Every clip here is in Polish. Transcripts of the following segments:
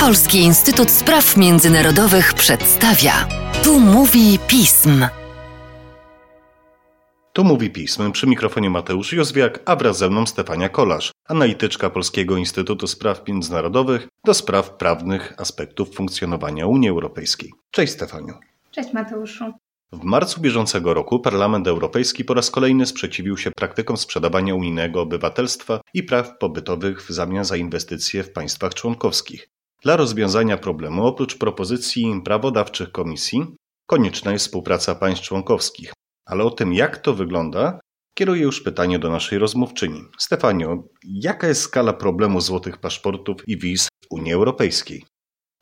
Polski Instytut Spraw Międzynarodowych przedstawia. Tu mówi pism. Tu mówi pism. Przy mikrofonie Mateusz Józwiak, a wraz ze mną Stefania Kolarz, analityczka Polskiego Instytutu Spraw Międzynarodowych do spraw prawnych aspektów funkcjonowania Unii Europejskiej. Cześć Stefaniu. Cześć Mateuszu. W marcu bieżącego roku Parlament Europejski po raz kolejny sprzeciwił się praktykom sprzedawania unijnego obywatelstwa i praw pobytowych w zamian za inwestycje w państwach członkowskich. Dla rozwiązania problemu, oprócz propozycji prawodawczych Komisji, konieczna jest współpraca państw członkowskich. Ale o tym, jak to wygląda, kieruję już pytanie do naszej rozmówczyni. Stefanio, jaka jest skala problemu złotych paszportów i wiz w Unii Europejskiej?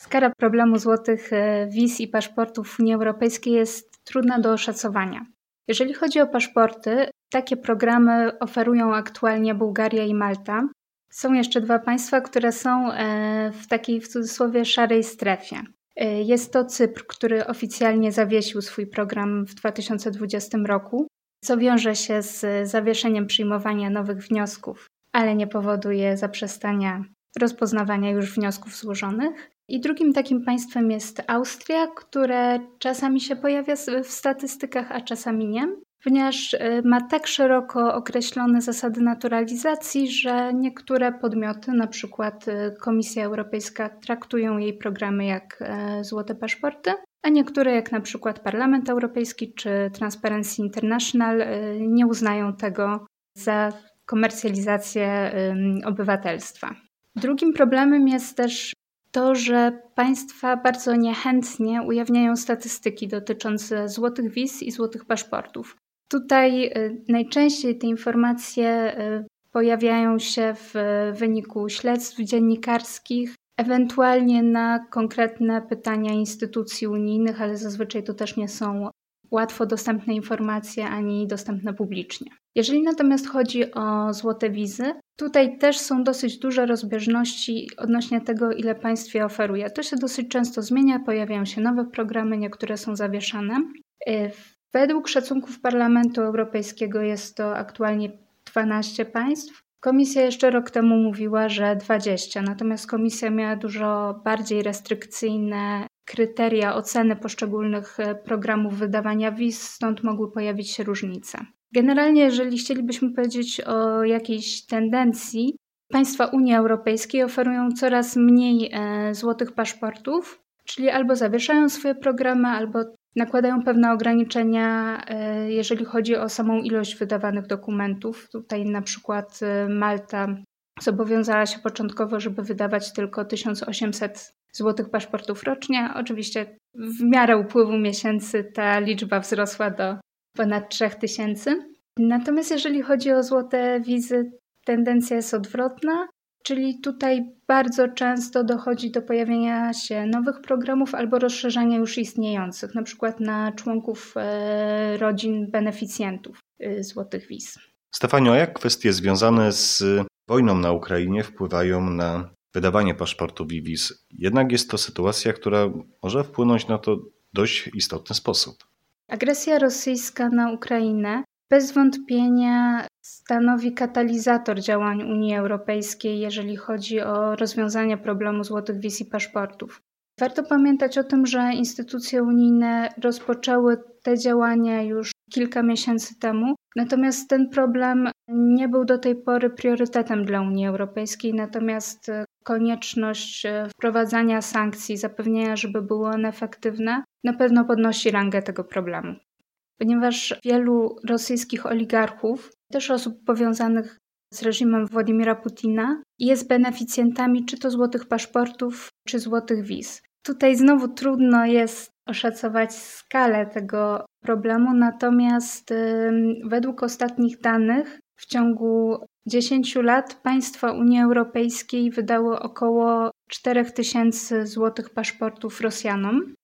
Skala problemu złotych e, wiz i paszportów w Unii Europejskiej jest trudna do oszacowania. Jeżeli chodzi o paszporty, takie programy oferują aktualnie Bułgaria i Malta. Są jeszcze dwa państwa, które są e, w takiej w cudzysłowie szarej strefie. E, jest to Cypr, który oficjalnie zawiesił swój program w 2020 roku, co wiąże się z zawieszeniem przyjmowania nowych wniosków, ale nie powoduje zaprzestania rozpoznawania już wniosków złożonych. I drugim takim państwem jest Austria, które czasami się pojawia w statystykach, a czasami nie, ponieważ y, ma tak szeroko określone zasady naturalizacji, że niektóre podmioty, na przykład y, Komisja Europejska, traktują jej programy jak e, złote paszporty, a niektóre, jak na przykład Parlament Europejski czy Transparency International, y, nie uznają tego za komercjalizację obywatelstwa. Drugim problemem jest też to, że państwa bardzo niechętnie ujawniają statystyki dotyczące złotych wiz i złotych paszportów. Tutaj y, najczęściej te informacje y, pojawiają się w wyniku śledztw dziennikarskich, ewentualnie na konkretne pytania instytucji unijnych, ale zazwyczaj to też nie są łatwo dostępne informacje ani dostępne publicznie. Jeżeli natomiast chodzi o złote wizy, tutaj też są dosyć duże rozbieżności odnośnie tego, ile państw je oferuje. To się dosyć często zmienia, pojawiają się nowe programy, niektóre są zawieszane. Według szacunków Parlamentu Europejskiego jest to aktualnie 12 państw. Komisja jeszcze rok temu mówiła, że 20, natomiast komisja miała dużo bardziej restrykcyjne kryteria oceny poszczególnych e, programów wydawania wiz, stąd mogły pojawić się różnice. Generalnie, jeżeli chcielibyśmy powiedzieć o jakiejś tendencji, państwa Unii Europejskiej oferują coraz mniej e, złotych paszportów, czyli albo zawieszają swoje programy, albo nakładają pewne ograniczenia, e, jeżeli chodzi o samą ilość wydawanych dokumentów. Tutaj na przykład Malta zobowiązała się początkowo, żeby wydawać tylko 1800 złotych paszportów rocznie. Oczywiście w miarę upływu miesięcy ta liczba wzrosła do ponad 3000. Natomiast jeżeli chodzi o złote wizy, tendencja jest odwrotna, czyli tutaj bardzo często dochodzi do pojawienia się nowych programów albo rozszerzania już istniejących, na przykład na członków e, rodzin beneficjentów e, złotych wiz. Stefanio, jak kwestie związane z wojną na Ukrainie wpływają na wydawanie paszportów i wiz. Jednak jest to sytuacja, która może wpłynąć na to w dość istotny sposób. Agresja rosyjska na Ukrainę bez wątpienia stanowi katalizator działań Unii Europejskiej, jeżeli chodzi o rozwiązanie problemu złotych wiz i paszportów. Warto pamiętać o tym, że instytucje unijne rozpoczęły te działania już kilka miesięcy temu, natomiast ten problem nie był do tej pory priorytetem dla Unii Europejskiej, natomiast konieczność e, wprowadzania sankcji, zapewnienia, żeby były one efektywne, na pewno podnosi rangę tego problemu. Ponieważ wielu rosyjskich oligarchów, też osób powiązanych z reżimem Władimira Putina, jest beneficjentami czy to złotych paszportów, czy złotych wiz. Tutaj znowu trudno jest oszacować skalę tego problemu, natomiast według ostatnich danych w ciągu 10 lat państwa Unii Europejskiej wydały około 4000 złotych paszportów Rosjanom.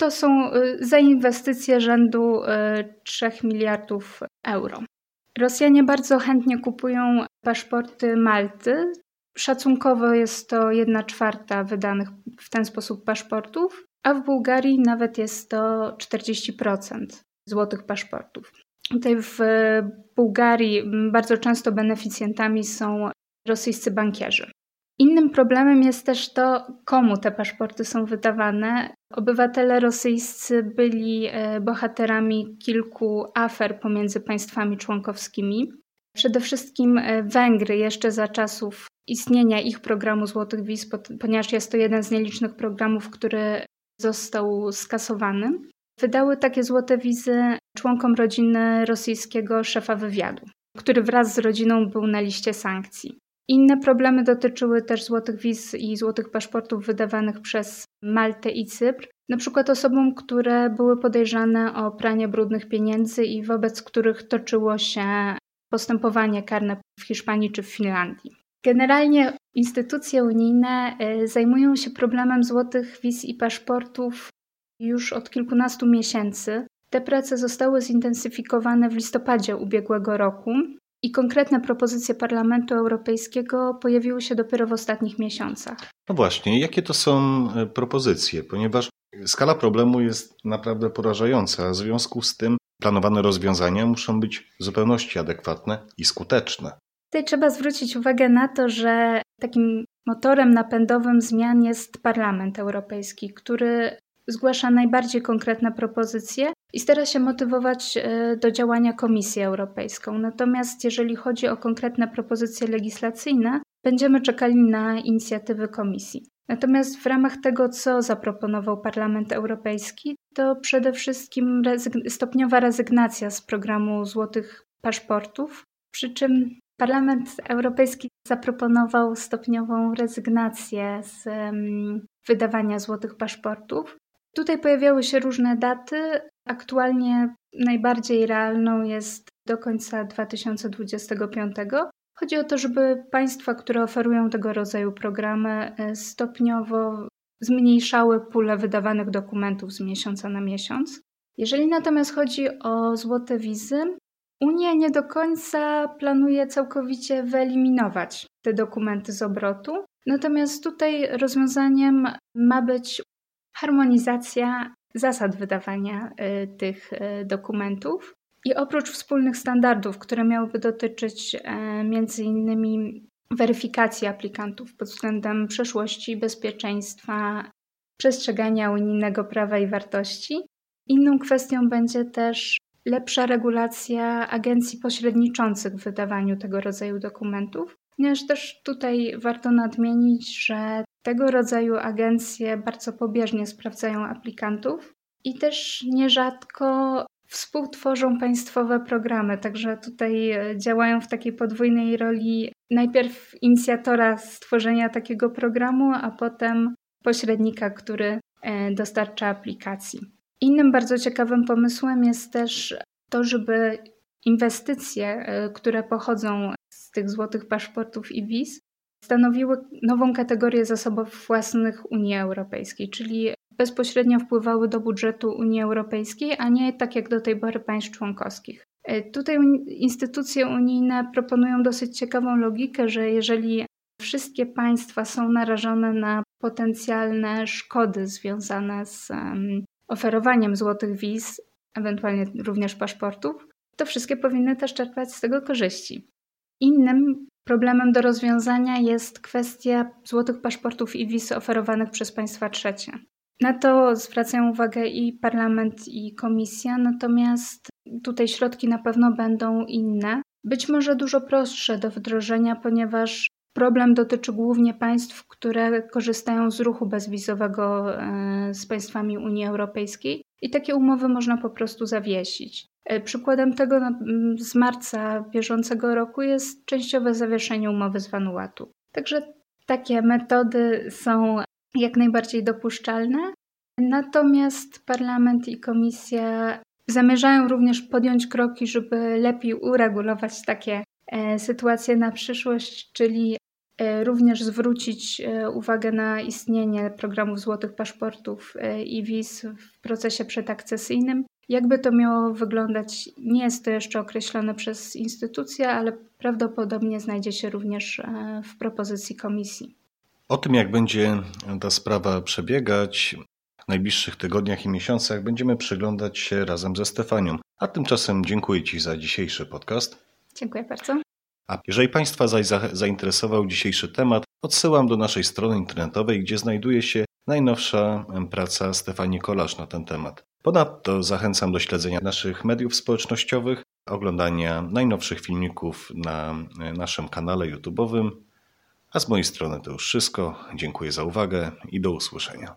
To są y, za inwestycje rzędu 3 y, miliardów euro. Rosjanie bardzo chętnie kupują paszporty Malty. Szacunkowo jest to 1 czwarta wydanych w ten sposób paszportów, a w Bułgarii nawet jest to 40% złotych paszportów. Tutaj w Bułgarii bardzo często beneficjentami są rosyjscy bankierzy. Innym problemem jest też to, komu te paszporty są wydawane. Obywatele rosyjscy byli e, bohaterami kilku afer pomiędzy państwami członkowskimi. Przede wszystkim e, Węgry jeszcze za czasów istnienia ich programu Złotych Wiz, ponieważ jest to jeden z nielicznych programów, który został skasowany, wydały takie złote wizy członkom rodziny rosyjskiego szefa wywiadu, który wraz z rodziną był na liście sankcji. Inne problemy dotyczyły też złotych wiz i złotych paszportów wydawanych przez Maltę i Cypr, na przykład osobom, które były podejrzane o pranie brudnych pieniędzy i wobec których toczyło się postępowanie karne w Hiszpanii czy w Finlandii. Generalnie instytucje unijne y, zajmują się problemem złotych wiz i paszportów już od kilkunastu miesięcy. Te prace zostały zintensyfikowane w listopadzie ubiegłego roku i konkretne propozycje Parlamentu Europejskiego pojawiły się dopiero w ostatnich miesiącach. No właśnie, jakie to są e, propozycje? Ponieważ skala problemu jest naprawdę porażająca, a w związku z tym planowane rozwiązania muszą być w zupełności adekwatne i skuteczne. Tutaj trzeba zwrócić uwagę na to, że takim motorem napędowym zmian jest Parlament Europejski, który zgłasza najbardziej konkretne propozycje i stara się motywować e, do działania Komisję Europejską. Natomiast jeżeli chodzi o konkretne propozycje legislacyjne, będziemy czekali na inicjatywy Komisji. Natomiast w ramach tego, co zaproponował Parlament Europejski, to przede wszystkim stopniowa rezygnacja z programu złotych paszportów, przy czym Parlament Europejski zaproponował stopniową rezygnację z um, wydawania złotych paszportów. Tutaj pojawiały się różne daty. Aktualnie najbardziej realną jest do końca 2025. Chodzi o to, żeby państwa, które oferują tego rodzaju programy, e, stopniowo zmniejszały pulę wydawanych dokumentów z miesiąca na miesiąc. Jeżeli natomiast chodzi o złote wizy, Unia nie do końca planuje całkowicie wyeliminować te dokumenty z obrotu. Natomiast tutaj rozwiązaniem ma być harmonizacja zasad wydawania y, tych y, dokumentów. I oprócz wspólnych standardów, które miałyby dotyczyć e, między innymi weryfikacji aplikantów pod względem przeszłości, bezpieczeństwa, przestrzegania unijnego prawa i wartości, inną kwestią będzie też lepsza regulacja agencji pośredniczących w wydawaniu tego rodzaju dokumentów, ponieważ też tutaj warto nadmienić, że tego rodzaju agencje bardzo pobieżnie sprawdzają aplikantów i też nierzadko współtworzą państwowe programy, także tutaj e, działają w takiej podwójnej roli najpierw inicjatora stworzenia takiego programu, a potem pośrednika, który e, dostarcza aplikacji. Innym bardzo ciekawym pomysłem jest też to, żeby inwestycje, e, które pochodzą z tych złotych paszportów i wiz, stanowiły nową kategorię zasobów własnych Unii Europejskiej, czyli bezpośrednio wpływały do budżetu Unii Europejskiej, a nie tak jak do tej pory państw członkowskich. E, tutaj instytucje unijne proponują dosyć ciekawą logikę, że jeżeli wszystkie państwa są narażone na potencjalne szkody związane z oferowaniem złotych wiz, ewentualnie również paszportów, to wszystkie powinny też czerpać z tego korzyści. Innym problemem do rozwiązania jest kwestia złotych paszportów i wiz oferowanych przez państwa trzecie. Na to zwracają uwagę i parlament, i komisja, natomiast tutaj środki na pewno będą inne, być może dużo prostsze do wdrożenia, ponieważ problem dotyczy głównie państw, które korzystają z ruchu bezwizowego e, z państwami Unii Europejskiej i takie umowy można po prostu zawiesić. E, przykładem tego z marca bieżącego roku jest częściowe zawieszenie umowy z Vanuatu. Także takie metody są jak najbardziej dopuszczalne. Natomiast parlament i komisja zamierzają również podjąć kroki, żeby lepiej uregulować takie e, sytuacje na przyszłość, czyli e, również zwrócić uwagę na istnienie programów złotych paszportów i wiz w procesie przedakcesyjnym. Jakby to miało wyglądać, nie jest to jeszcze określone przez instytucję, ale prawdopodobnie znajdzie się również w propozycji komisji. O tym, jak będzie ta sprawa przebiegać w najbliższych tygodniach i miesiącach, będziemy przyglądać się razem ze Stefanią. A tymczasem dziękuję Ci za dzisiejszy podcast. Dziękuję bardzo. A jeżeli Państwa zaś zainteresował dzisiejszy temat, odsyłam do naszej strony internetowej, gdzie znajduje się najnowsza praca Stefanii Kolasz na ten temat. Ponadto zachęcam do śledzenia naszych mediów społecznościowych, oglądania najnowszych filmików na naszym kanale YouTube'owym. A z mojej strony to już wszystko. Dziękuję za uwagę i do usłyszenia.